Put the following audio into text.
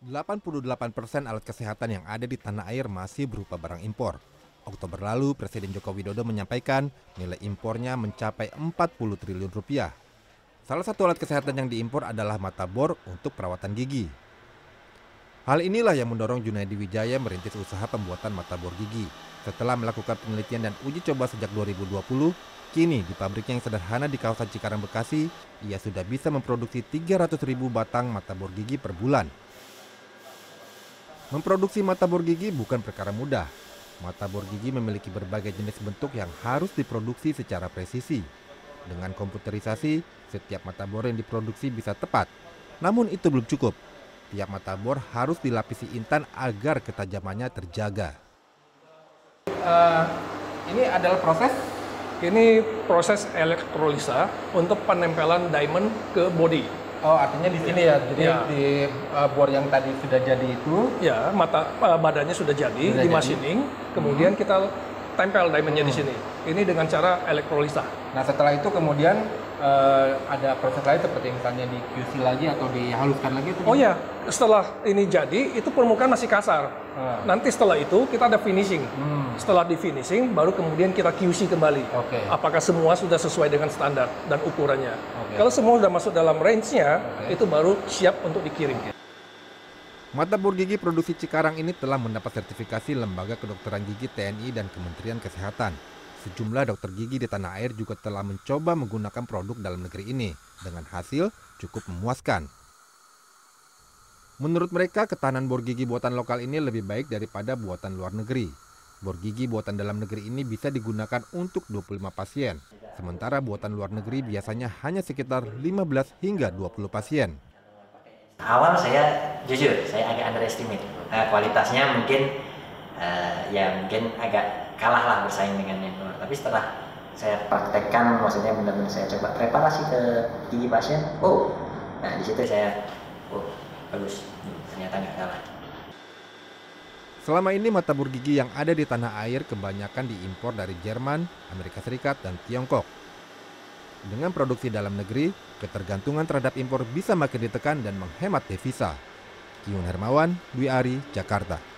88% alat kesehatan yang ada di tanah air masih berupa barang impor. Oktober lalu, Presiden Joko Widodo menyampaikan nilai impornya mencapai 40 triliun rupiah. Salah satu alat kesehatan yang diimpor adalah mata bor untuk perawatan gigi. Hal inilah yang mendorong Junaidi Wijaya merintis usaha pembuatan mata bor gigi. Setelah melakukan penelitian dan uji coba sejak 2020, kini di pabriknya yang sederhana di kawasan Cikarang, Bekasi, ia sudah bisa memproduksi 300 ribu batang mata bor gigi per bulan. Memproduksi mata bor gigi bukan perkara mudah. Mata bor gigi memiliki berbagai jenis bentuk yang harus diproduksi secara presisi. Dengan komputerisasi, setiap mata bor yang diproduksi bisa tepat. Namun itu belum cukup. Tiap mata bor harus dilapisi intan agar ketajamannya terjaga. Uh, ini adalah proses ini proses elektrolisa untuk penempelan diamond ke body. Oh, artinya di sini ya. Jadi ya. di uh, bor yang tadi sudah jadi itu. Ya, mata uh, badannya sudah jadi sudah di machining. Kemudian hmm. kita tempel diamondnya hmm. di sini. Ini dengan cara elektrolisa. Nah, setelah itu kemudian uh, ada proses lain seperti misalnya di QC lagi atau dihaluskan lagi itu? Oh ya, setelah ini jadi itu permukaan masih kasar. Hmm. Nanti setelah itu kita ada finishing. Hmm. Setelah di finishing baru kemudian kita QC kembali. Okay. Apakah semua sudah sesuai dengan standar dan ukurannya? Okay. Kalau semua sudah masuk dalam range-nya, okay. itu baru siap untuk dikirim. Mata bor gigi produksi Cikarang ini telah mendapat sertifikasi Lembaga Kedokteran Gigi TNI dan Kementerian Kesehatan. Sejumlah dokter gigi di tanah air juga telah mencoba menggunakan produk dalam negeri ini dengan hasil cukup memuaskan. Menurut mereka, ketahanan bor gigi buatan lokal ini lebih baik daripada buatan luar negeri. Bor gigi buatan dalam negeri ini bisa digunakan untuk 25 pasien, sementara buatan luar negeri biasanya hanya sekitar 15 hingga 20 pasien. Awal saya jujur, saya agak underestimate. Nah, kualitasnya mungkin uh, ya mungkin agak kalah lah bersaing dengan yang luar tapi setelah saya praktekkan maksudnya benar-benar saya coba preparasi ke gigi pasien oh nah di situ saya oh bagus ternyata nggak kalah Selama ini mata bor gigi yang ada di tanah air kebanyakan diimpor dari Jerman, Amerika Serikat, dan Tiongkok. Dengan produksi dalam negeri, ketergantungan terhadap impor bisa makin ditekan dan menghemat devisa. Kion Hermawan, Dwi Ari, Jakarta.